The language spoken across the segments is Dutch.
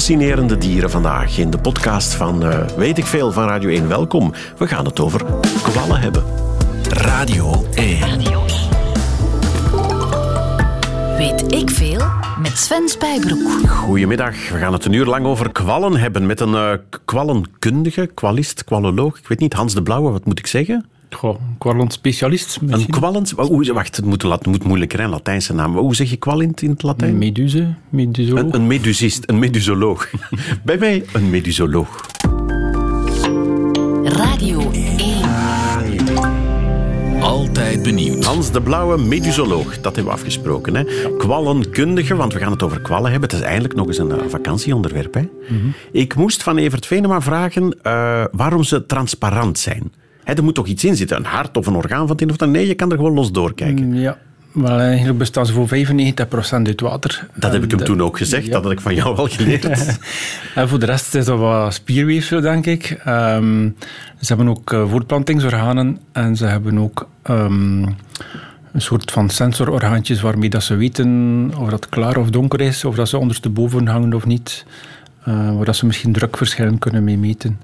fascinerende dieren vandaag in de podcast van uh, Weet ik Veel van Radio 1. Welkom. We gaan het over kwallen hebben. Radio 1. Radio 1. Weet ik Veel met Sven Spijbroek. Goedemiddag. We gaan het een uur lang over kwallen hebben met een uh, kwallenkundige, kwalist, kwalloloog. Ik weet niet, Hans de Blauwe, wat moet ik zeggen? Goh, een kwallend specialist. Een kwallend? Wacht, het moet, het moet moeilijker, een Latijnse naam. Hoe zeg je kwallend in het Latijn? Meduse, medusoloog. Een, een medusist, een medusoloog. Bij mij een medusoloog. Radio 1. Altijd benieuwd. Hans de Blauwe, medusoloog. Dat hebben we afgesproken. Hè? Kwallenkundige, want we gaan het over kwallen hebben. Het is eigenlijk nog eens een uh, vakantieonderwerp. Hè? Mhm. Ik moest van Evert Venema vragen uh, waarom ze transparant zijn er moet toch iets in zitten, een hart of een orgaan van het een of ander. Nee, je kan er gewoon los doorkijken. Mm, ja. Wel, eigenlijk bestaan ze voor 95% uit water. Dat heb ik hem toen ook gezegd, dat had ik van jou al geleerd. en voor de rest is dat wat spierweefsel, denk ik. Um, ze hebben ook uh, voortplantingsorganen en ze hebben ook um, een soort van sensororgaantjes waarmee dat ze weten of dat klaar of donker is, of dat ze ondersteboven hangen of niet. Uh, waar dat ze misschien drukverschillen kunnen mee meten.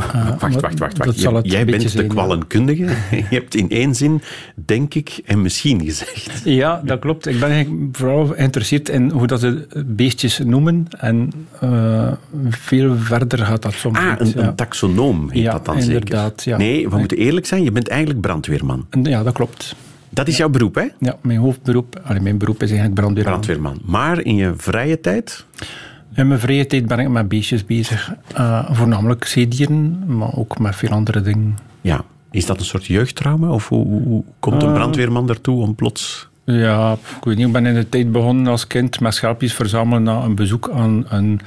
Uh, wacht, wacht, wacht. wacht. Jij bent de kwallenkundige. je hebt in één zin, denk ik, en misschien gezegd. Ja, dat klopt. Ik ben vooral geïnteresseerd in hoe dat ze beestjes noemen. En uh, veel verder gaat dat soms Ah, een, een taxonoom heet dat dan inderdaad, zeker? Ja. Nee, we moeten eerlijk zijn. Je bent eigenlijk brandweerman. Ja, dat klopt. Dat is jouw beroep, hè? Ja, mijn hoofdberoep. Allee, mijn beroep is eigenlijk brandweerman. Brandweerman. Maar in je vrije tijd? In mijn vrije tijd ben ik met beestjes bezig. Uh, voornamelijk zeedieren, maar ook met veel andere dingen. Ja. Is dat een soort jeugdtrauma? Of hoe, hoe komt een uh, brandweerman ertoe om plots... Ja, ik weet niet. Ik ben in de tijd begonnen als kind met schelpjes verzamelen na een bezoek aan een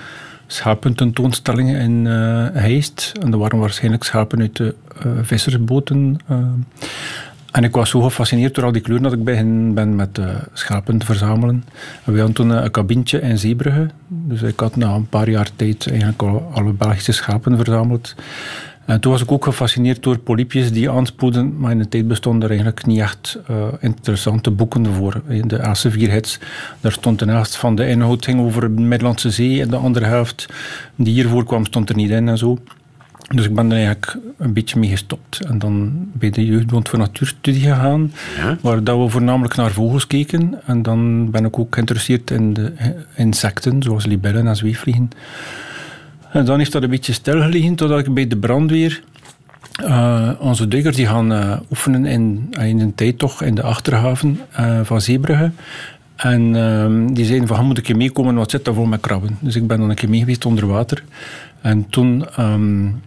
schapententoonstelling in uh, Heist. En dat waren waarschijnlijk schapen uit de vissersboten. En ik was zo gefascineerd door al die kleuren dat ik begin ben met uh, schapen te verzamelen. En we hadden toen een kabintje in Zeebrugge. Dus ik had na een paar jaar tijd eigenlijk al alle Belgische schapen verzameld. En toen was ik ook gefascineerd door polypjes die aanspoeden, maar in de tijd bestonden er eigenlijk niet echt uh, interessante boeken voor. In de Elsevier-hits, daar stond de helft van de inhoud ging over de Middellandse Zee en de andere helft die hiervoor kwam stond er niet in en zo. Dus ik ben er eigenlijk een beetje mee gestopt. En dan bij de Jeugdbond voor Natuurstudie gegaan, ja? waar dat we voornamelijk naar vogels keken. En dan ben ik ook geïnteresseerd in de insecten, zoals libellen en zweefvliegen. En dan heeft dat een beetje stilgelegen totdat ik bij de brandweer... Uh, onze duikers die gaan uh, oefenen in, in een tijd toch in de achterhaven uh, van Zeebrugge. En ehm, die zeiden van, moet ik je meekomen, wat zit daar voor met krabben? Dus ik ben dan een keer mee geweest onder water. En toen um,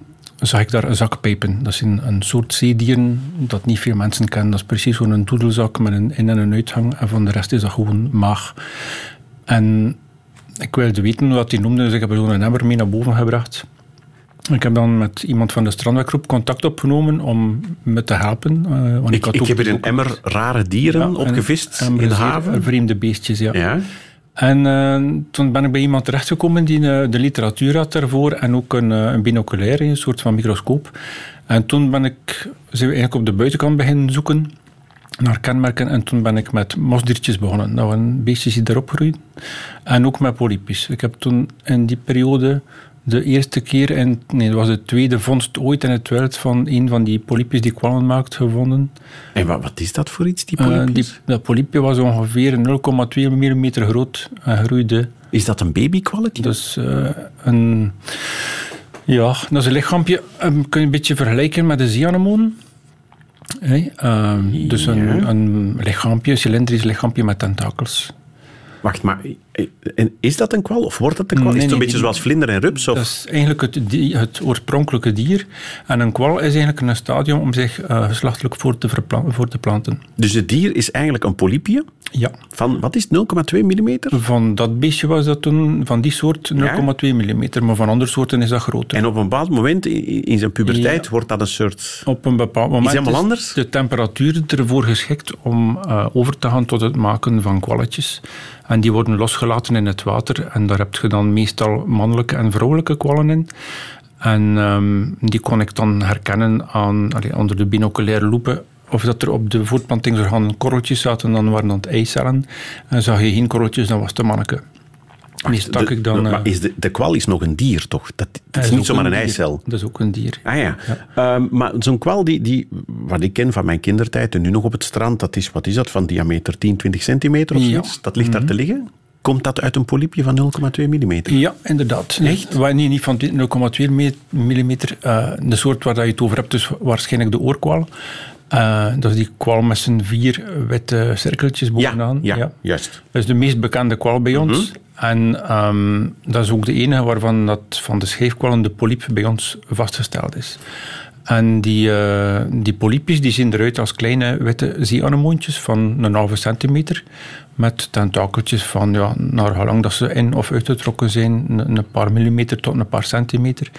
zag ik daar zakpijpen. Dat is een, een soort zeedieren dat niet veel mensen kennen. Dat is precies zo'n doedelzak met een in- en een uitgang. En van de rest is dat gewoon maag. En ik wilde weten wat die noemde, dus ik heb er zo'n emmer mee naar boven gebracht. Ik heb dan met iemand van de strandweggroep contact opgenomen om me te helpen. Uh, want ik, ik, ik heb hier een emmer rare dieren ja, opgevist in de haven. Vreemde beestjes, ja. ja. En uh, toen ben ik bij iemand terechtgekomen die uh, de literatuur had daarvoor en ook een, uh, een binoculaire, een soort van microscoop. En toen ben ik, zijn we eigenlijk op de buitenkant beginnen zoeken naar kenmerken en toen ben ik met mosdiertjes begonnen. Dat waren beestjes die erop groeien. En ook met polypjes. Ik heb toen in die periode de eerste keer, in, nee, dat was de tweede vondst ooit in het wild van een van die polypjes die kwallen maakt gevonden. En wat, wat is dat voor iets, die polypjes? Uh, die, dat polypje was ongeveer 0,2 mm groot en groeide. Is dat een babykwalletje? Dus uh, een... Ja, dat is een lichaampje. Um, kun je een beetje vergelijken met de zeeanemoon. Hey, uh, dus een, een lichaampje, een cylindrisch lichaampje met tentakels. Wacht, maar is dat een kwal of wordt dat een kwal? Nee, is het een beetje zoals vlinder en rups? Of? Dat is eigenlijk het, het, oorspronkelijke dier. En een kwal is eigenlijk een stadium om zich uh, geslachtelijk voor te, voor te planten. Dus het dier is eigenlijk een polypje? Ja. Van, wat is 0,2 mm? Van dat beestje was dat toen, van die soort 0,2 mm. Maar van andere soorten is dat groter. En op een bepaald moment in zijn puberteit ja. wordt dat een soort... Op een bepaald moment is, helemaal anders? de temperatuur ervoor geschikt om uh, over te gaan tot het maken van kwalletjes. En die worden losgelaten in het water. En daar heb je dan meestal mannelijke en vrouwelijke kwallen in. En um, die kon ik dan herkennen aan, allee, onder de binoculaire loepen. Of dat er op de voortplantingsorganen korreltjes zaten, dan waren dat eicellen. En zag je geen korreltjes, dan was het een manneke. De- ik dan... de- maar eh, is de, de kwal is nog een dier, toch? Dat, is niet zomaar een eicel. Dat is ook een dier. Ah ja. Ehm, maar zo'n kwal, die, die, wat ik ken van mijn kindertijd en nu nog op het strand, dat is, wat is dat, van diameter 10, 20 centimeter of Ja. zoiets? Dat ligt daar te liggen. Komt dat uit een polypje van 0,2 millimeter? Ja, inderdaad. Echt? Nee, niet van 0,2 mm. eh, de soort waar dat je het over hebt, is waarschijnlijk de oorkwal. Eh, dat is die kwal met zijn vier witte cirkeltjes bovenaan. ja, juist. Dat is de meest bekende kwal bij ons. En ehm, dat is ook de enige waarvan dat van de scheefkwallen de polyp bij ons vastgesteld is. En die, eh, die polypjes die zien eruit als kleine witte zeeanemoontjes van een halve centimeter. Met tentakeltjes van, ja, naar gelang dat ze in- of uitgetrokken zijn, een, een paar millimeter tot een paar centimeter.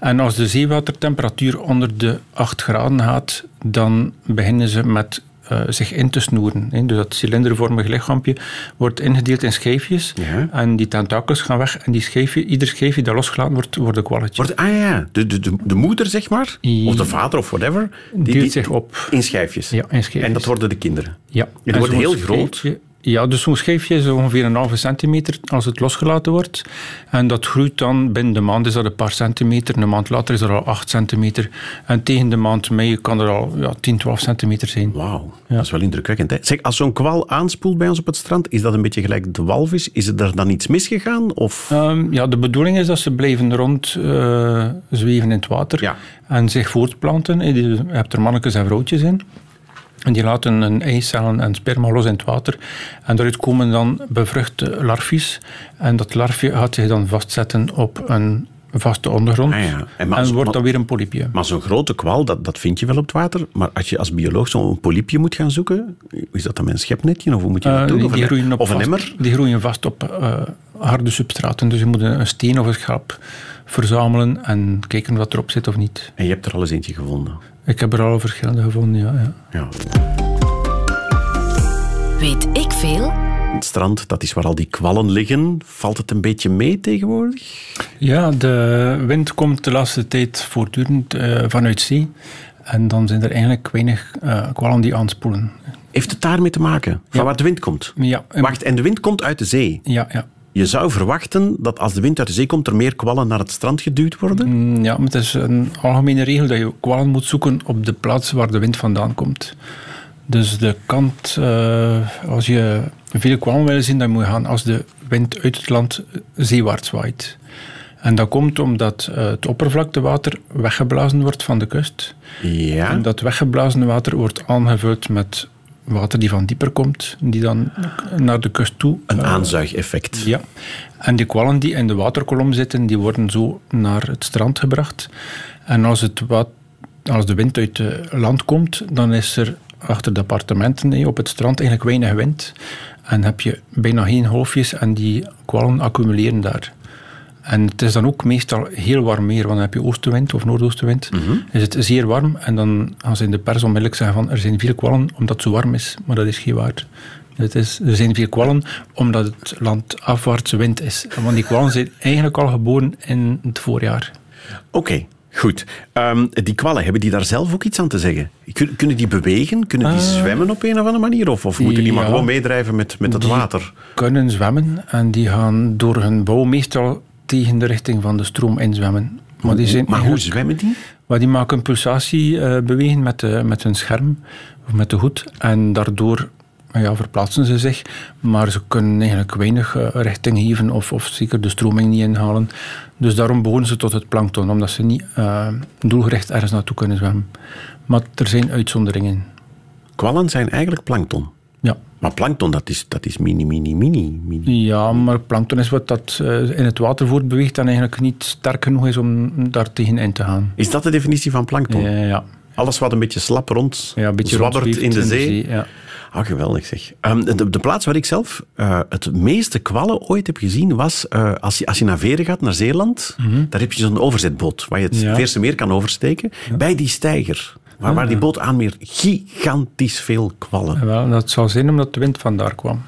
En als de zeewatertemperatuur onder de 8 graden gaat, dan beginnen ze met eh, zich in te snoeren. hè. Dus dat cilindervormige lichaampje wordt ingedeeld in schijfjes. Ja. En die tentakels gaan weg. En die schijfje, ieder schijfje dat losgelaten wordt, wordt een kwalletje. Wordt, ah ja, de, de, de, de moeder, zeg maar, of de vader of whatever, die, Deelt zich op. in schijfjes. Ja, in schijfjes. En dat worden de kinderen. Ja. die worden heel groot? Ja, dus zo'n schijfje is ongeveer een halve centimeter als het losgelaten wordt. En dat groeit dan binnen de maand is dat een paar centimeter. Een maand later is dat al 8 centimeter. En tegen de maand mei kan er al ja, 10, 12 centimeter zijn. Wauw, dat is wel indrukwekkend. Hè? Zeg, als zo'n kwal aanspoelt bij ons op het strand, is dat een beetje gelijk de walvis? Is er dan iets misgegaan? Of... Ehm, ja, de bedoeling is dat ze blijven rond eh, zweven in het water Ja. en zich voortplanten. Eh, Je hebt er mannetjes en vrouwtjes in. En die laten een eicellen en sperma los in het water. En daaruit komen dan bevruchte larfjes. En dat larfje gaat zich dan vastzetten op een vaste ondergrond. Ah ja. En wordt dan weer een polypje. Maar zo'n grote kwal, dat, dat vind je wel op het water. Maar als je als bioloog zo'n polypje moet gaan zoeken, is dat dan met een schepnetje? Of hoe moet je dat Eh, doen? die, een, groeien op of een vast- emmer? Die groeien vast op eh, harde substraten. Dus je moet een, een steen of een schap verzamelen en kijken wat erop zit of niet. En je hebt er al eens eentje gevonden. Ik heb er al verschillende gevonden, ja. ja. Ja. Weet ik veel? Het strand, dat is waar al die kwallen liggen. Valt het een beetje mee tegenwoordig? Ja, de wind komt de laatste tijd voortdurend eh, vanuit zee. En dan zijn er eigenlijk weinig eh, kwallen die aanspoelen. Heeft het daarmee te maken? Van Ja. waar de wind komt? Ja, en- Wacht, en de wind komt uit de zee. Ja, ja. Je zou verwachten dat als de wind uit de zee komt, er meer kwallen naar het strand geduwd worden? Mm, ja, maar het is een algemene regel dat je kwallen moet zoeken op de plaats waar de wind vandaan komt. Dus de kant, eh, als je veel kwallen wil zien, dan moet je gaan als de wind uit het land zeewaarts waait. En dat komt omdat eh, het oppervlaktewater weggeblazen wordt van de kust. Ja. En dat weggeblazen water wordt aangevuld met water die van dieper komt, die dan naar de kust toe. Een eh, aanzuigeffect. Ja. En die kwallen die in de waterkolom zitten, die worden zo naar het strand gebracht. En als, het wat, als de wind uit het land komt, dan is er achter de appartementen op het strand eigenlijk weinig wind. En heb je bijna geen golfjes en die kwallen accumuleren daar. En het is dan ook meestal heel warm weer, want dan heb je oostenwind of noordoostenwind. Is het zeer warm en dan gaan ze in de pers onmiddellijk zeggen van er zijn veel kwallen omdat het zo warm is. Maar dat is geen waar. Het is, er zijn veel kwallen omdat het land afwaartse wind is. Want die kwallen zijn eigenlijk al geboren in het voorjaar. Oké, goed. Ehm, die kwallen, hebben die daar zelf ook iets aan te zeggen? Kun- Kunnen die bewegen? Kunnen die zwemmen op een of andere manier? Of, of moeten die maar gewoon meedrijven met, met het Die water? kunnen zwemmen en die gaan door hun bouw meestal tegen de richting van de stroom inzwemmen. Maar, die zijn Maar hoe zwemmen die? Maar die maken een pulsatie eh, bewegen met, de, met hun scherm of met de hoed. En daardoor ja, verplaatsen ze zich. Maar ze kunnen eigenlijk weinig eh, richting geven of, of zeker de stroming niet inhalen. Dus daarom behoren ze tot het plankton, omdat ze niet eh, doelgericht ergens naartoe kunnen zwemmen. Maar er zijn uitzonderingen. Kwallen zijn eigenlijk plankton. Ja. Maar plankton, dat is, dat is mini, mini, mini, mini. Ja, maar plankton is wat dat eh, in het water voortbeweegt en eigenlijk niet sterk genoeg is om daar tegen in te gaan. Is dat de definitie van plankton? Ja, ja. Alles wat een beetje slap rond ja een beetje zwabbert in de zee. ja. Ah, geweldig zeg. Ehm, de, de plaats waar ik zelf eh, het meeste kwallen ooit heb gezien was eh, als, je, als je naar Veren gaat, naar Zeeland. Daar heb je zo'n overzetboot waar je het Mhm. Ja. Veerse meer kan oversteken. Bij die steiger, waar, waar die boot aanmeert, gigantisch veel kwallen. Wel, dat zou zijn omdat de wind vandaar kwam.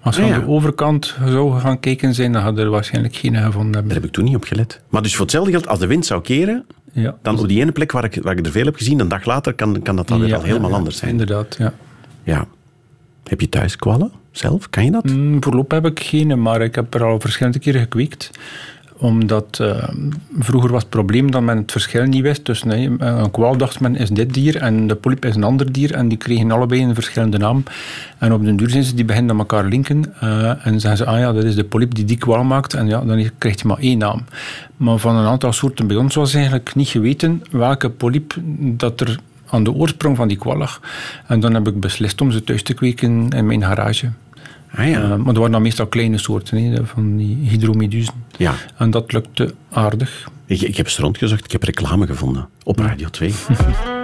Als je Ah, aan de overkant zou gaan kijken zijn, dan hadden er waarschijnlijk geen gevonden Daar hebben. heb ik toen niet op gelet. Maar dus voor hetzelfde geld, als de wind zou keren, Ja. dan op die ene plek waar ik, waar ik er veel heb gezien, een dag later kan, kan dat dan weer al helemaal anders zijn. Inderdaad, ja. Ja. Heb je thuis kwallen? zelf? Kan je dat? Mm, voorlopig heb ik geen, maar ik heb er al verschillende keren gekweekt omdat uh, vroeger was het probleem dat men het verschil niet wist tussen nee, een kwaal dacht men is dit dier en de polyp is een ander dier en die kregen allebei een verschillende naam. En op den duur zijn ze die beginnen aan elkaar linken uh, en zeggen ze, ah ja, dat is de polyp die die kwaal maakt en ja, dan krijgt hij maar één naam. Maar van een aantal soorten bij ons was eigenlijk niet geweten welke polyp dat er aan de oorsprong van die kwal lag. En dan heb ik beslist om ze thuis te kweken in mijn garage. Ah, ja. Uh, maar dat waren dan meestal kleine soorten, he, van die hydromedusen. Ja. En dat lukte aardig. Ik, ik heb eens rondgezocht, ik heb reclame gevonden op Radio 2.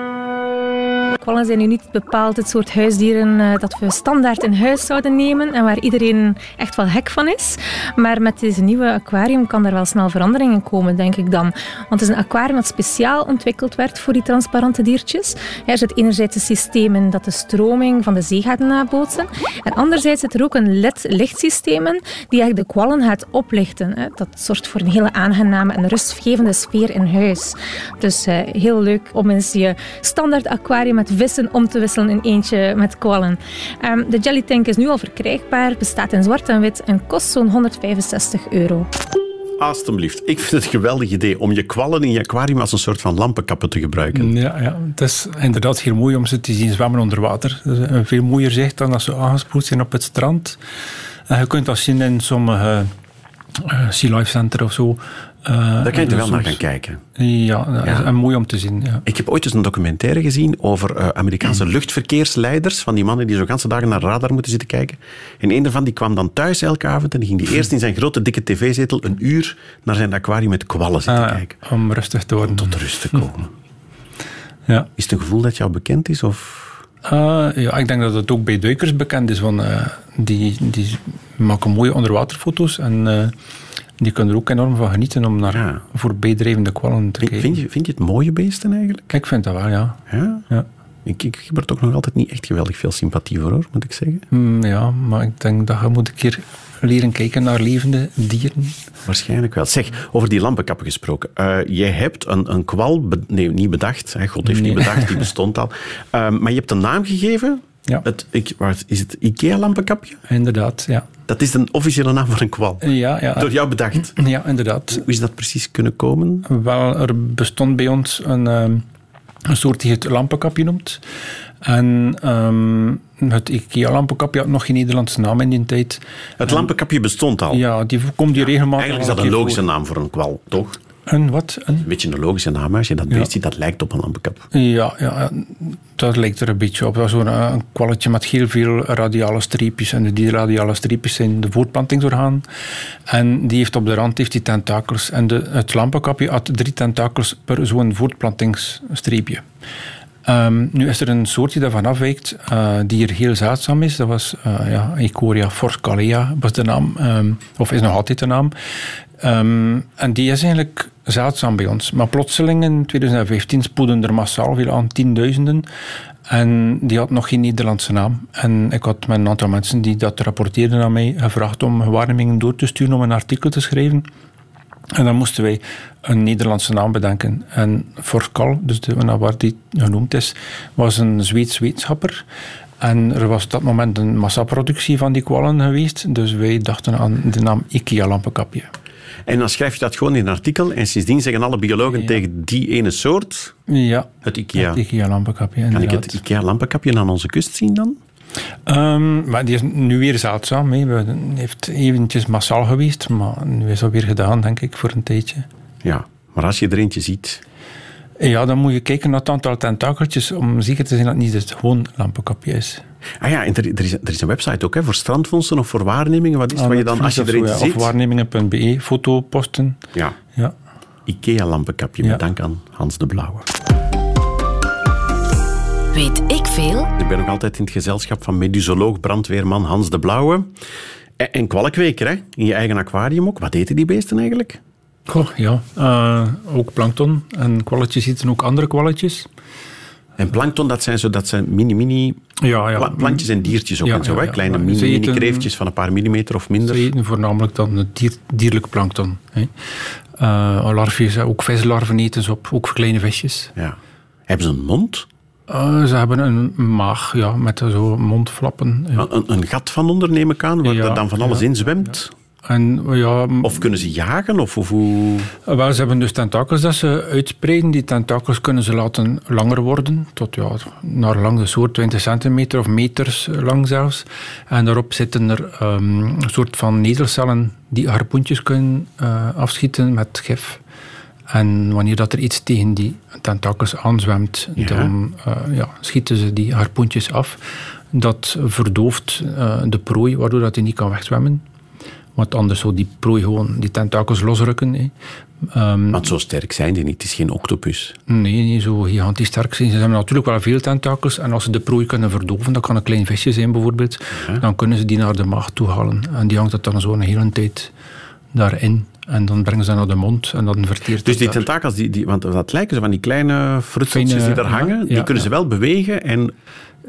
Kwallen zijn nu niet bepaald het soort huisdieren uh, dat we standaard in huis zouden nemen en waar iedereen echt wel hek van is. Maar met deze nieuwe aquarium kan er wel snel veranderingen komen, denk ik dan. Want het is een aquarium dat speciaal ontwikkeld werd voor die transparante diertjes. Er zit enerzijds een systeem in dat de stroming van de zee gaat nabootsen. En anderzijds zit er ook een LED-lichtsysteem in die eigenlijk de kwallen gaat oplichten. Dat zorgt voor een hele aangename en rustgevende sfeer in huis. Dus uh, heel leuk om eens je standaard aquarium met vissen om te wisselen in eentje met kwallen. Um, de jelly tank is nu al verkrijgbaar, bestaat in zwart en wit en kost zo'n 165 euro. Alsjeblieft. Ik vind het een geweldig idee om je kwallen in je aquarium als een soort van lampenkappen te gebruiken. Ja, ja. het is inderdaad heel mooi om ze te zien zwemmen onder water. Dat is een veel mooier zicht dan als ze aangespoeld zijn op het strand. En je kunt dat zien in sommige uh, Sea Life Center of zo. Uh, Daar kan je er wel naar gaan kijken. Ja, ja. is mooi om te zien. Ja. Ik heb ooit eens een documentaire gezien over uh, Amerikaanse luchtverkeersleiders, van die mannen die zo ganse dagen naar radar moeten zitten kijken. En een daarvan die kwam dan thuis elke avond en die ging die eerst in zijn grote dikke tv-zetel een uur naar zijn aquarium met kwallen zitten ah, kijken. Om rustig te worden. Om tot rust te komen. Ja. Is het een gevoel dat jou bekend is? Of... Uh, ja, ik denk dat het ook bij duikers bekend is. Uh, die, die maken mooie onderwaterfoto's en die kunnen er ook enorm van genieten om naar Ja. voorbijdrijvende kwallen te kijken. Vind je, vind je het mooie beesten eigenlijk? Ik vind dat wel, ja. Ja? ja. Ik, ik heb er toch nog altijd niet echt geweldig veel sympathie voor, hoor, moet ik zeggen. Mm, ja, maar ik denk dat je moet een keer leren kijken naar levende dieren. Waarschijnlijk wel. Zeg, over die lampenkappen gesproken. Uh, jij hebt een, een kwal, nee, niet bedacht. Hè, God heeft Nee. niet bedacht, die bestond al. Uh, maar je hebt een naam gegeven. Ja. Het, ik, wat, is het IKEA-lampenkapje? Inderdaad, ja. Dat is een officiële naam voor een kwal. Ja, ja. Door jou bedacht. Ja, inderdaad. Hoe is dat precies kunnen komen? Wel, er bestond bij ons een, um, een soort die het lampenkapje noemt. En um, het IKEA-lampenkapje had nog geen Nederlandse naam in die tijd. Het lampenkapje bestond al. Ja, die komt hier regelmatig Eigenlijk is dat een logische naam voor een kwal, toch? Een wat? Een? Een beetje een logische naam. Als je dat Ja. beest ziet, dat lijkt op een lampenkap. Ja, ja, dat lijkt er een beetje op. Dat is Zo'n eh, een kwalletje met heel veel radiale streepjes. En die radiale streepjes zijn de voortplantingsorgaan. En die heeft op de rand heeft die tentakels. En de, het lampenkapje had drie tentakels per zo'n voortplantingsstreepje. Um, nu is er een soort die daarvan afwijkt, uh, die hier heel zeldzaam is. Dat was uh, ja, Ecoria forscalea, was de naam, um, of is nog altijd de naam. Um, en die is eigenlijk zeldzaam bij ons. Maar plotseling in 2015 spoeden er massaal veel aan, tienduizenden. En die had nog geen Nederlandse naam. En ik had met een aantal mensen die dat rapporteerden aan mij gevraagd om waarnemingen door te sturen om een artikel te schrijven. En dan moesten wij een Nederlandse naam bedenken. En Forcal, dus de, waar die genoemd is, was een Zweeds wetenschapper. En er was op dat moment een massaproductie van die kwallen geweest. Dus wij dachten aan de naam IKEA-lampenkapje. En dan schrijf je dat gewoon in een artikel en sindsdien zeggen alle biologen Ja. tegen die ene soort Ja, het IKEA. het IKEA-lampenkapje. Kan ik het IKEA-lampenkapje aan onze kust zien dan? Um, maar die is nu weer zeldzaam. He. We heeft eventjes massaal geweest, maar nu is dat weer gedaan, denk ik, voor een tijdje. Ja, maar als je er eentje ziet... Ja, dan moet je kijken naar het aantal tentakeltjes om zeker te zijn dat het niet het gewoon lampenkapje is. Ah ja, en er, er, is, er is een website ook hè, voor strandvondsten of voor waarnemingen. Wat is Ah, wat je dan, als je er eentje Of waarnemingen.be, foto posten. Ja, Ja. IKEA-lampenkapje, Ja. met dank aan Hans de Blauwe. Weet ik veel? Ik ben nog altijd in het gezelschap van medusoloog, brandweerman Hans de Blauwe. En, en kwalkweker, hè? in je eigen aquarium ook. Wat eten die beesten eigenlijk? Goh, ja. Uh, ook plankton. En kwalletjes eten ook andere kwalletjes. En plankton, dat zijn zo, dat zijn mini-mini Ja, ja. pla- plantjes en diertjes ook Ja, en zo. hè? Kleine mini-kreeftjes van een paar millimeter of minder. Ze eten voornamelijk dan het dier, dierlijk plankton. Hè. Uh, larfjes, ook vislarven eten ze op, ook kleine visjes. Ja. Hebben ze een mond? Eh, ze hebben een maag ja, met zo mondflappen. Een, een gat van onder, neem ik aan, waar dan van alles in zwemt. En ja, Of kunnen ze jagen? Of, of hoe... Wel, ze hebben dus tentakels dat ze uitspreiden. Die tentakels kunnen ze laten langer worden, tot ja, naar lang de soort 20 centimeter of meters lang zelfs. En daarop zitten er ehm, een soort van netelcellen die harpoentjes kunnen eh, afschieten met gif. En wanneer dat er iets tegen die tentakels aanzwemt, Ja. dan eh, ja, schieten ze die harpoentjes af. Dat verdooft eh, de prooi, waardoor dat hij niet kan wegzwemmen. Want anders zou die prooi gewoon die tentakels losrukken. Hè. Ehm, Want zo sterk zijn die niet. Het is geen octopus. nee, niet zo gigantisch sterk zijn. Ze hebben natuurlijk wel veel tentakels. En als ze de prooi kunnen verdoven, dat kan een klein visje zijn bijvoorbeeld, dan kunnen ze die naar de maag toe halen. En die hangt het dan zo een hele tijd daarin. En dan brengen ze dat naar de mond en dan verteert Dus die daar. tentakels, die, die, want dat lijken zo van die kleine frutseltjes die daar hangen, ja, die kunnen ze wel bewegen en,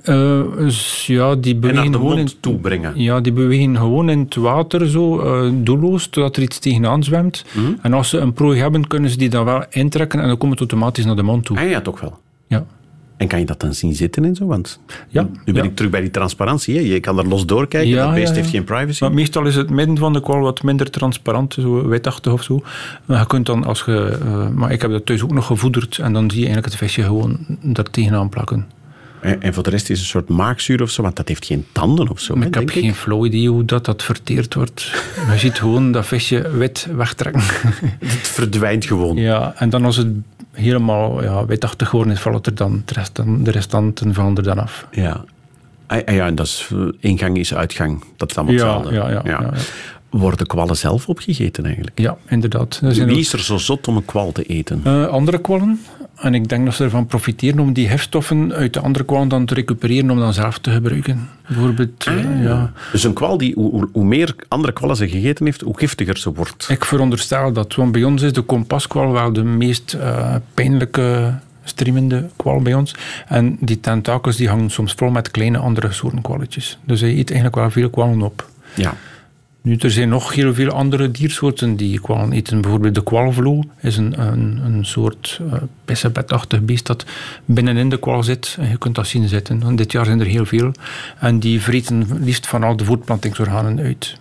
Eh, dus ja, die en bewegen naar de gewoon in, mond toe brengen. Ja, die bewegen gewoon in het water zo, eh, doelloos, totdat er iets tegenaan zwemt. Mhm. En als ze een prooi hebben, kunnen ze die dan wel intrekken en dan komt het automatisch naar de mond toe. Ah ja, toch wel. Ja. En kan je dat dan zien zitten en zo? Want Ja, nu ben ja. ik terug bij die transparantie. Hè? Je kan er los doorkijken. Ja, dat beest ja, heeft geen privacy. Maar meestal is het midden van de kwal wat minder transparant, zo witachtig of zo. Maar je kunt dan als je... eh, maar ik heb dat thuis ook nog gevoederd en dan zie je eigenlijk het visje gewoon daar tegenaan plakken. En, en voor de rest is het een soort maakzuur of zo, want dat heeft geen tanden of zo. Maar ik heb geen flauw idee hoe dat, dat verteerd wordt. Je ziet gewoon dat visje wit wegtrekken. Het verdwijnt gewoon. ja, en dan als het helemaal ja, witachtig geworden is, valt er dan de, rest, de restanten van er dan af. Ja. Ah, ah ja, en dat is eh, ingang is uitgang. Dat is allemaal Ja, hetzelfde. ja, ja, ja, ja. Worden kwallen zelf opgegeten eigenlijk? Ja, inderdaad. Er Wie is er zo zot om een kwal te eten? Eh, andere kwallen. En ik denk dat ze ervan profiteren om die hefstoffen uit de andere kwallen dan te recupereren om dan zelf te gebruiken. Bijvoorbeeld, eh, ja. Dus een kwal die, hoe, meer andere kwallen ze gegeten heeft, hoe giftiger ze wordt. Ik veronderstel dat, want bij ons is de kompaskwal wel de meest eh, pijnlijke streamende kwal bij ons. En die tentakels die hangen soms vol met kleine andere soorten kwalletjes. Dus hij eet eigenlijk wel veel kwallen op. Ja. Nu, er zijn nog heel veel andere diersoorten die kwallen eten. Bijvoorbeeld de kwalvlo is een, een, een soort uh, pissebedachtig beest dat binnenin de kwal zit. En je kunt dat zien zitten. En dit jaar zijn er heel veel. En die vreten liefst van al de voortplantingsorganen uit.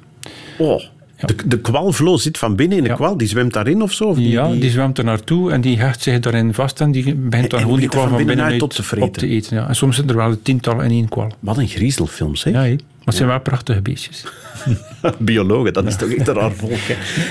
Oh. De, de kwalvlo zit van binnen in de Ja. kwal, die zwemt daarin of zo? Of die, ja, die zwemt er naartoe en die hecht zich daarin vast en die begint dan gewoon die kwal van binnenuit binnenuit op te vreten. op te eten. Ja. En soms zitten er wel tientallen in één kwal. Wat een griezelfilm, zeg. Ja. Maar het zijn wel prachtige beestjes. Biologen, dat is toch echt een raar volk.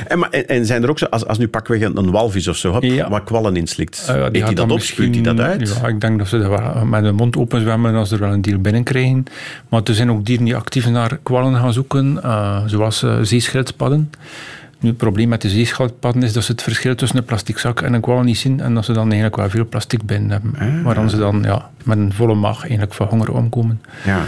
En, maar, en, en zijn er ook zo, als, als nu pakweg een, een walvis of zo, Ja. wat kwallen inslikt, Uh, eet hij gaat dat op, spuwt hij dat uit? Ja, ik denk dat ze dat wel met de mond open zwemmen als ze er wel een deel binnenkrijgen. Maar er zijn ook dieren die actief naar kwallen gaan zoeken, uh, zoals uh, zeeschildpadden. Nu, het probleem met de zeeschildpadden is dat ze het verschil tussen een plastic zak en een kwal niet zien en dat ze dan eigenlijk wel veel plastic binnen hebben. Ah. Waaraan ze dan ja, met een volle maag eigenlijk van honger omkomen. Ja.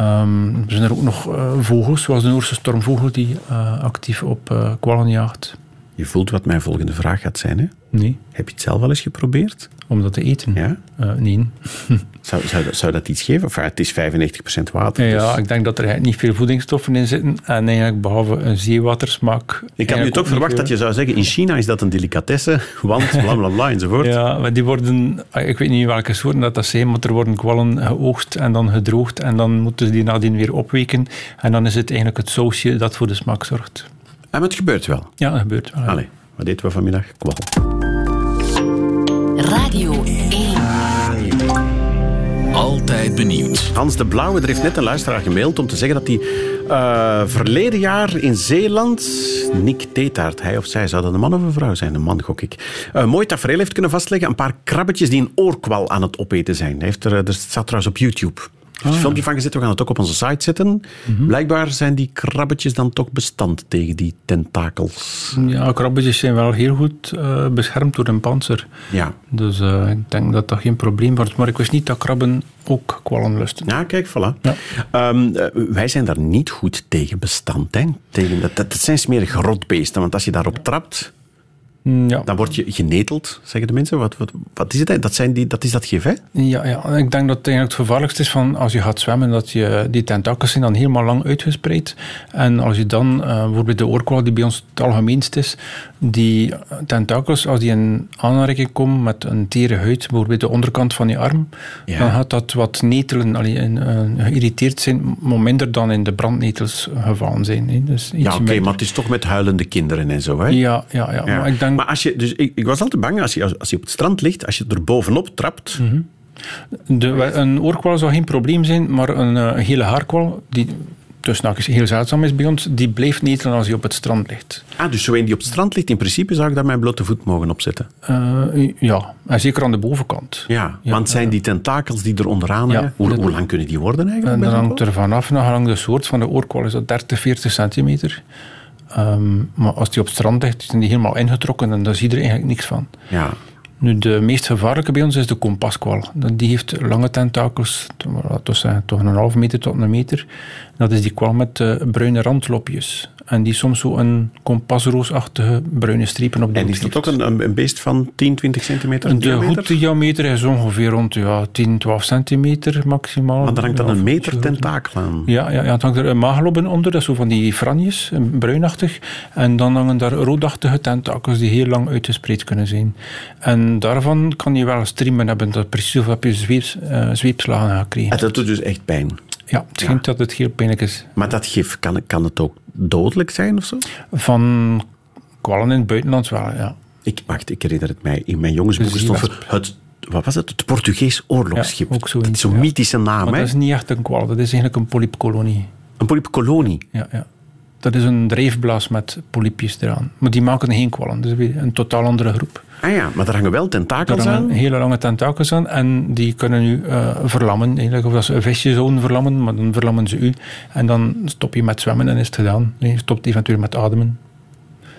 Um, er zijn er ook nog uh, vogels, zoals de Noorse stormvogel, die uh, actief op uh, kwallen jaagt. Je voelt wat mijn volgende vraag gaat zijn, hè? Nee. Heb je het zelf wel eens geprobeerd? Om dat te eten? Ja. Uh, nee. zou, zou, zou, dat iets geven? Enfin, het is 95% water. Ja, dus. ik denk dat er niet veel voedingsstoffen in zitten. En eigenlijk behalve een zeewatersmaak. Ik had nu toch verwacht veel... dat je zou zeggen, in China is dat een delicatesse, want bla bla bla enzovoort. Ja, maar die worden, ik weet niet welke soorten dat, dat zijn, maar er worden kwallen geoogst en dan gedroogd en dan moeten ze die nadien weer opweken. En dan is het eigenlijk het sausje dat voor de smaak zorgt. En het gebeurt wel? Ja, dat gebeurt wel. Ja. Allee, wat eten we vanmiddag? Kwal. Radio 1. Altijd benieuwd. Hans de Blauwe, er heeft net een luisteraar gemaild om te zeggen dat hij uh, verleden jaar in Zeeland, Nick Teetaert, hij of zij, zou dat een man of een vrouw zijn? Een man, gok ik. Uh, mooi tafereel heeft kunnen vastleggen. Een paar krabbetjes die een oorkwal aan het opeten zijn. Hij heeft er, er staat trouwens op YouTube. Er is een filmpje van gezet, we gaan het ook op onze site zetten. Mm -hmm. Blijkbaar zijn die krabbetjes dan toch bestand tegen die tentakels. Ja, krabbetjes zijn wel heel goed uh, beschermd door een panzer. Ja. Dus uh, ik denk dat dat geen probleem wordt. Maar ik wist niet dat krabben ook kwallen lusten. Ja, kijk, voilà. Ja. Um, uh, wij zijn daar niet goed tegen bestand. Hè? Tegen dat, dat, dat zijn smerige rotbeesten, want als je daarop trapt... Mm, Ja. Dan word je geneteld, zeggen de mensen. Wat, wat, wat is het? Dat, zijn die, dat is dat gif, hè? Ja, ja, ik denk dat het eigenlijk het gevaarlijkste is van als je gaat zwemmen, dat je, die tentakels zijn dan helemaal lang uitgespreid. En als je dan, eh, bijvoorbeeld de oorkwal die bij ons het algemeenst is, die tentakels, als die in aanraking komen met een tere huid, bijvoorbeeld de onderkant van je arm, Ja. dan gaat dat wat netelen, allee, en, eh, geïrriteerd zijn, maar minder dan in de brandnetels gevallen zijn. Hè. Dus iets Ja, oké, maar het is toch met huilende kinderen en zo, hè? Ja, ja, ja. Ja. Maar ik denk, Maar als je, dus ik, ik was altijd bang, als je, als, je op het strand ligt, als je er bovenop trapt... Mhm. De, een oorkwal zou geen probleem zijn, maar een eh, gele haarkwal, die tussen haakjes heel zeldzaam is bij ons, die blijft netelen als hij op het strand ligt. Ah, dus zo een die op het strand ligt, in principe zou ik daar mijn blote voet mogen opzetten. Eh, ja, en zeker aan de bovenkant. Ja, Ja, want zijn die tentakels die er onderaan Ja, hoe, dat- hoe lang kunnen die worden eigenlijk? En zo'n hangt er vanaf, naar gelang de soort van de oorkwal, is dat 30, 40 centimeter. Ehm, maar als die op het strand ligt, zijn die helemaal ingetrokken en daar zie je er eigenlijk niks van. Ja. Nu, de meest gevaarlijke bij ons is de kompaskwal. Die heeft lange tentakels, zeggen, toch een half meter tot een meter. Dat is die kwal met eh, bruine randlopjes. En die soms zo een kompasroosachtige bruine strepen op de En is dat ook een, een, een beest van 10, 20 centimeter De diameter? is ongeveer rond ja, 10, 12 centimeter maximaal. Maar daar hangt dan een meter tentakel aan. Ja, ja, ja, het hangt er een maagloben onder, dat is zo van die franjes, een bruinachtig. En dan hangen daar roodachtige tentakels die heel lang uitgespreid kunnen zijn. En daarvan kan je wel streamen hebben, dat precies of heb je zweeps, eh, zweepslagen gekregen. En dat doet dus echt pijn. Ja, het schijnt dat het heel pijnlijk is. Maar dat gif, kan, kan het ook dodelijk zijn of zo? Van kwallen in het buitenland wel, ja. Ik, wacht, ik herinner het mij. In mijn jongensboeken stond het, wat was het? Het Portugees oorlogsschip. Ja, ook zoiets, dat is zo'n ja. mythische naam, Maar hè? dat is niet echt een kwal, dat is eigenlijk een polypkolonie. Een polypkolonie. Ja, ja. Dat is een drijfblaas met polypjes eraan. Maar die maken geen kwallen, weer een totaal andere groep. Ah ja, maar daar hangen wel tentakels hangen aan. hele lange tentakels aan en die kunnen u eh, verlammen. Eigenlijk. Of dat ze een visje zouden verlammen, maar dan verlammen ze u. En dan stop je met zwemmen en is het gedaan. Je stopt eventueel met ademen.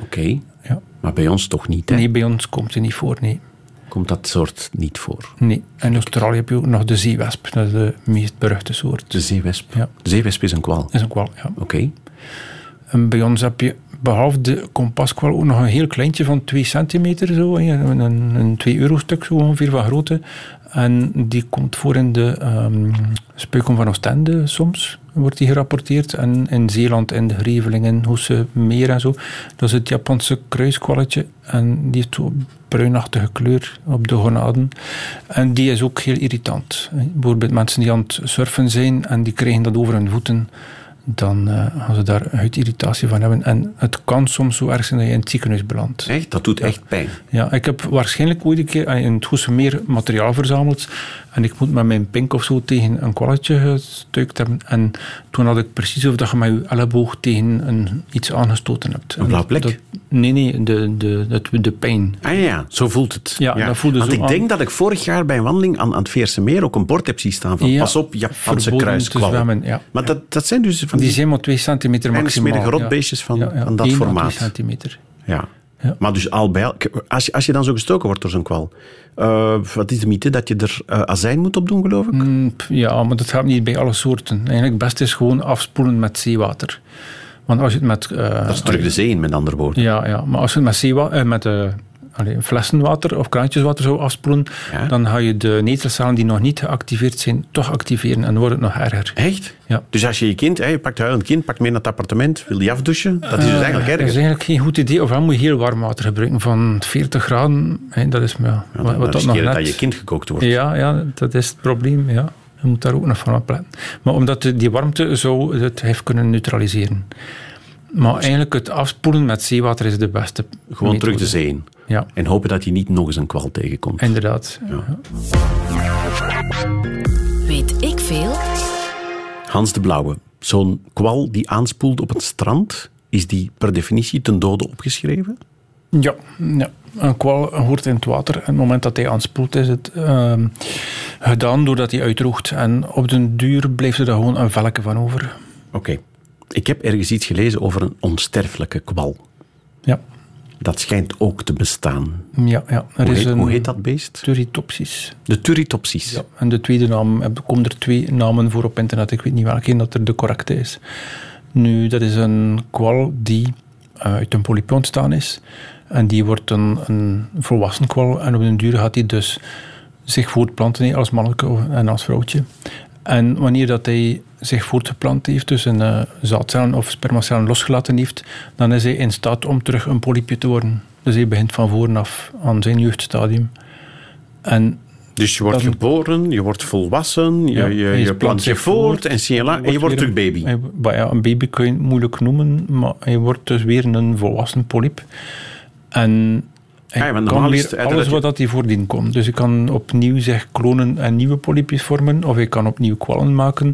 Oké, Ja. maar bij ons toch niet, hè? Nee, bij ons komt het niet voor, nee. Komt dat soort niet voor. nee. En in Australië heb je ook nog de zeewesp. Dat is de meest beruchte soort. De zeewesp. Ja. De zeewesp is een kwal. Is een kwal, ja. Oké. En bij ons heb je behalve de kompaskwal ook nog een heel kleintje van 2 centimeter, zo, een, een, een 2 euro stuk zo ongeveer van grootte. En die komt voor in de ehm Speuken van Oostende soms, wordt die gerapporteerd. En in Zeeland, in de Grevelingen, Hoese Meer en zo. Dat is het Japanse kruiskwalletje. En die heeft zo'n bruinachtige kleur op de gonaden. En die is ook heel irritant. Bijvoorbeeld mensen die aan het surfen zijn en die krijgen dat over hun voeten dan eh, gaan ze daar huidirritatie van hebben. En het kan soms zo erg zijn dat je in het ziekenhuis belandt. Echt? Dat doet echt pijn. Ja, ik heb waarschijnlijk ooit een keer in het Goese Meer materiaal verzameld. En ik moet met mijn pink of zo tegen een kwalletje gestuikt hebben. En toen had ik precies of dat je met je elleboog tegen een, iets aangestoten hebt. Een blauw plek? Dat- nee, nee, de, de, de, de pijn. Ah ja, zo voelt het. Ja, dat voelde Want zo ik aan. denk dat ik vorig jaar bij een wandeling aan, aan het Veerse Meer ook een bord heb zien staan van Ja, pas op, Japanse kruiskwallen. ja. Maar dat, dat zijn dus Die zijn maar 2 centimeter maximaal. smerige ja. rotbeestjes van- Ja, ja, van dat 1 à formaat. 2 centimeter. Ja. Ja. Maar dus al bij al- als je, als je dan zo gestoken wordt door zo'n kwal, eh, wat is de mythe? Dat je er eh, azijn moet op doen, geloof ik? Mm, Ja, maar dat gaat niet bij alle soorten. Eigenlijk het beste is gewoon afspoelen met zeewater. Want als je het met... eh, Dat is terug de zee in, met andere woorden. Ja, ja, maar als je het met, zeewa- eh, met allee, flessenwater of kraantjeswater zou afspoelen, Ja. dan ga je de netelcellen die nog niet geactiveerd zijn, toch activeren en dan wordt het nog erger. Echt? Ja. Dus als je je kind, hè, je pakt huilend kind, pakt mee naar het appartement, wil die afdouchen, dat is dus eigenlijk Eh, Dat is eigenlijk geen goed idee. Ofwel moet je heel warm water gebruiken van 40 graden. Hè, dat is ja, Ja, wat, dan wat dat nog net... dat je kind gekookt wordt. Ja, ja, dat is het probleem. Ja. Je moet daar ook nog van opletten. Maar omdat die warmte zou het heeft kunnen neutraliseren. Maar eigenlijk het afspoelen met zeewater is de beste Gewoon terug de zee in. Ja, En hopen dat je niet nog eens een kwal tegenkomt. inderdaad. Weet ik veel? Hans de Blauwe, zo'n kwal die aanspoelt op het strand, is die per definitie ten dode opgeschreven? Ja, ja. een kwal hoort in het water. En op het moment dat hij aanspoelt, is het ehm, gedaan doordat hij uitdroogt. En op den duur blijft er daar gewoon een velke van over. Oké. Ik heb ergens iets gelezen over een onsterfelijke kwal. Ja, Dat schijnt ook te bestaan. ja, ja. Er Hoe is heet, een hoe heet dat beest? Turritopsis. De Turritopsis. Ja, en de tweede naam, er komen er twee namen voor op internet. Ik weet niet welke dat er de correcte is. Nu, dat is een kwal die eh, uit een polyp ontstaan is. En die wordt een, een volwassen kwal. En op den duur gaat hij dus zich voortplanten als mannetje en als vrouwtje. En wanneer dat hij zich voortgeplant heeft, dus een uh, zaadcellen of spermacellen losgelaten heeft, dan is hij in staat om terug een polypje te worden. Dus hij begint van voren af aan zijn jeugdstadium. En dus je wordt Dan- geboren, je wordt volwassen, je, Ja, je, plant je zich voort en, en je wordt terug baby. een- hij- ja, een baby kun je moeilijk noemen, maar hij wordt dus weer een volwassen polyp. En ja, want kan weer het alles wat dat hij voordien komt. Dus hij kan opnieuw zich klonen en nieuwe polypjes vormen, of hij kan opnieuw kwallen maken.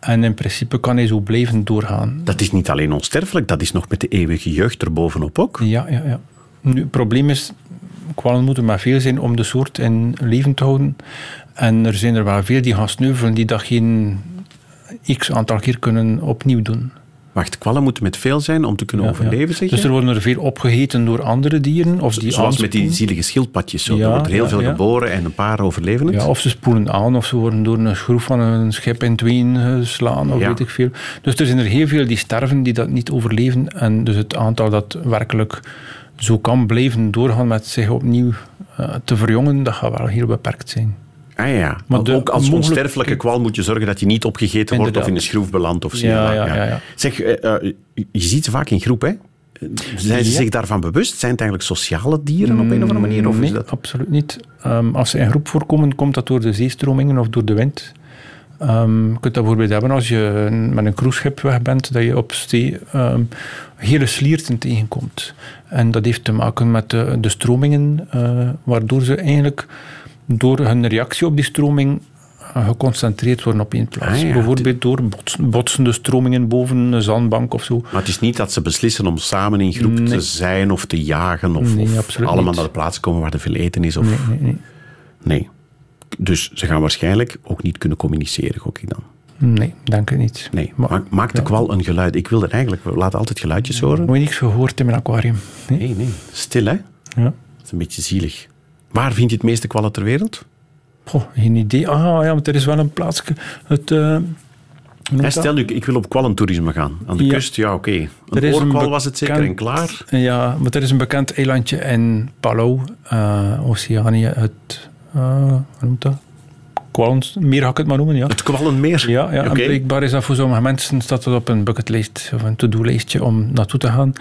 En in principe kan hij zo blijven doorgaan. Dat is niet alleen onsterfelijk, dat is nog met de eeuwige jeugd erbovenop ook. Ja, ja, ja. Nu, het probleem is, kwallen moeten maar veel zijn om de soort in leven te houden. En er zijn er wel veel die gaan sneuvelen, die dat geen x aantal keer kunnen opnieuw doen. Wacht, kwallen moeten met veel zijn om te kunnen Ja, overleven, ja. zeg je? Dus er worden er veel opgegeten door andere dieren. Of die Zoals met die zielige schildpadjes. Zo. Ja, er wordt er heel veel geboren en een paar overleven het. Ja, of ze spoelen aan, of ze worden door een schroef van een schip in tweeën geslaan, of weet ik veel. Dus er zijn er heel veel die sterven, die dat niet overleven. En dus het aantal dat werkelijk zo kan blijven doorgaan met zich opnieuw eh, te verjongen, dat gaat wel heel beperkt zijn. Ah ja, Maar de ook als mogelijk- onsterfelijke kwal moet je zorgen dat je niet opgegeten wordt of in een schroef belandt. Of zo. Ja, ja, ja, ja. Zeg, eh, eh, je ziet ze vaak in groep, hè? Zijn ze zich daarvan bewust? Zijn het eigenlijk sociale dieren op een of andere manier? Of nee, is dat... absoluut niet. Ehm, als ze in groep voorkomen, komt dat door de zeestromingen of door de wind. Ehm, je kunt dat bijvoorbeeld hebben als je met een cruiseschip weg bent, dat je op zee ehm, hele slierten tegenkomt. En dat heeft te maken met de, de stromingen, eh, waardoor ze eigenlijk door hun reactie op die stroming eh, geconcentreerd worden op één plaats. Ah, ja. Bijvoorbeeld door bots- botsende stromingen boven een zandbank of zo. Maar het is niet dat ze beslissen om samen in groep te zijn of te jagen of, Nee, of allemaal niet. naar de plaats komen waar er veel eten is. Of... Nee. Dus ze gaan waarschijnlijk ook niet kunnen communiceren, gok ik dan. Nee, denk ik niet. Nee, Maar- maak, maakt de kwal een geluid? Ik wil er eigenlijk... We laten altijd geluidjes horen. Nooit niks gehoord in mijn aquarium. Nee. Nee, nee. Stil, hè? Ja. Dat is een beetje zielig. Waar vind je het meeste kwallen ter wereld? Goh, geen idee. Ah ja, maar er is wel een plaatsje. Het, eh, stel nu, ik wil op kwallentoerisme gaan. Aan de Ja. kust, ja, oké. Een was het zeker en klaar. Ja, maar er is een bekend eilandje in Palau, eh, Oceanië. Het, eh, hoe noemt dat? Kwalens, meer ga ik het maar noemen, ja. Het kwallenmeer. Ja, ja en Oké. blijkbaar is dat voor sommige mensen staat dat op een bucketlist of een to-do-lijstje om naartoe te gaan.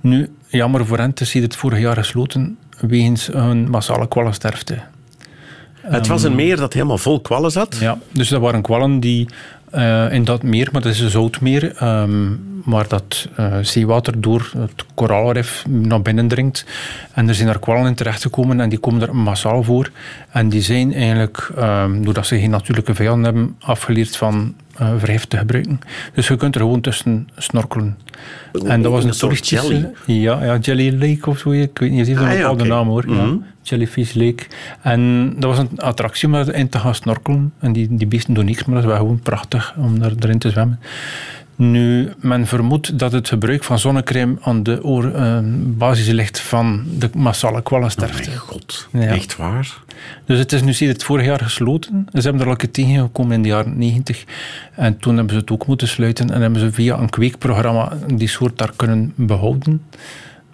Nu, jammer voor hen, het is hier het vorig jaar gesloten wegens een massale kwallensterfte. Het was een meer dat helemaal vol kwallen zat. Ja, dus dat waren kwallen die eh, in dat meer, maar dat is een zoutmeer, ehm waar dat eh, zeewater door het koraalrif naar binnen dringt. En er zijn daar kwallen in terechtgekomen en die komen er massaal voor. En die zijn eigenlijk, ehm, doordat ze geen natuurlijke vijanden hebben, afgeleerd van eh vergif te gebruiken. Dus je kunt er gewoon tussen snorkelen. En dat was Een een, soort jelly. Ja, ja, Jelly Lake of zo. Ik weet niet, het heeft een Ah, ja, bepaalde naam hoor. Mhm. Ja. Jellyfish Lake. En dat was een attractie om erin te gaan snorkelen. En die, die beesten doen niks, maar dat is wel gewoon prachtig om daar, erin te zwemmen. Nu, men vermoedt dat het gebruik van zonnecrème aan de oor, eh, basis ligt van de massale Oh kwallensterfte. mijn god. Ja. Echt waar? Dus het is nu sinds het vorig jaar gesloten. Ze hebben er al een tegengekomen in de jaren 90. En toen hebben ze het ook moeten sluiten. En hebben ze via een kweekprogramma die soort daar kunnen behouden.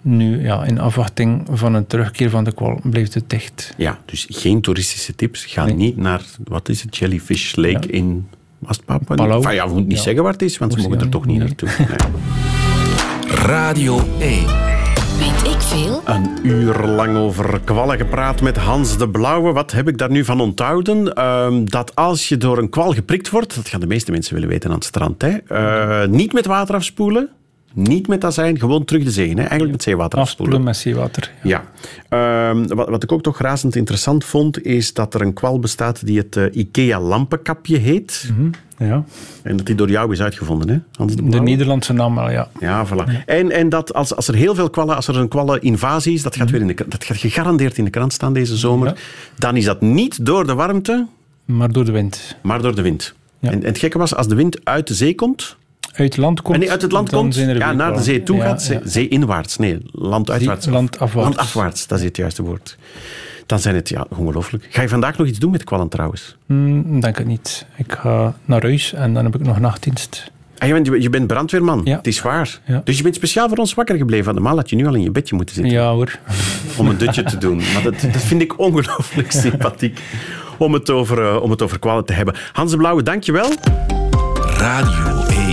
Nu, ja, in afwachting van een terugkeer van de kwal, blijft het dicht. Ja, dus geen toeristische tips. Ga Nee. niet naar, wat is het, Jellyfish Lake Ja. in West-Papua? Palau. Enfin, ja, we moeten niet Ja. zeggen waar het is, want ze mogen er toch niet naartoe. Nee. Radio 1. Weet ik veel? Een uur lang over kwallen gepraat met Hans de Blauwe. Wat heb ik daar nu van onthouden? Ehm, dat als je door een kwal geprikt wordt, dat gaan de meeste mensen willen weten aan het strand, hè? Eh, niet met water afspoelen, niet met azijn, gewoon terug de zee. Hè? Eigenlijk met zeewater afspoelen. Afspoelen met zeewater. Ja. Ehm, wat, wat ik ook toch razend interessant vond, is dat er een kwal bestaat die het eh, IKEA-lampenkapje heet. Ja. En dat die door jou is uitgevonden, hè? Hans de? Nederlandse naam wel, ja. Ja, voilà. En, en dat als, als er heel veel kwallen, als er een kwalleninvasie is, dat gaat, weer in de, dat gaat gegarandeerd in de krant staan deze zomer, Ja. dan is dat niet door de warmte, Maar door de wind. maar door de wind. Ja. En, en het gekke was, als de wind uit de zee komt, Uit land komt. en nee, uit het land komt, ja, naar de zee toe Ja, gaat, zee, ja. zeeinwaarts, nee, landafwaarts. Landafwaarts, dat is het juiste woord. Dan zijn het, ja, ongelooflijk. Ga je vandaag nog iets doen met kwallen trouwens? Hmm, denk het niet. Ik ga naar huis en dan heb ik nog nachtdienst. Ah, je, bent, je bent brandweerman, Ja. het is waar. Ja. Dus je bent speciaal voor ons wakker gebleven. Normaal had je nu al in je bedje moeten zitten Ja hoor. om een dutje te doen. Maar dat, dat vind ik ongelooflijk sympathiek om het, over, eh, om het over kwallen te hebben. Hans de Blauwe, dankjewel. Radio 1.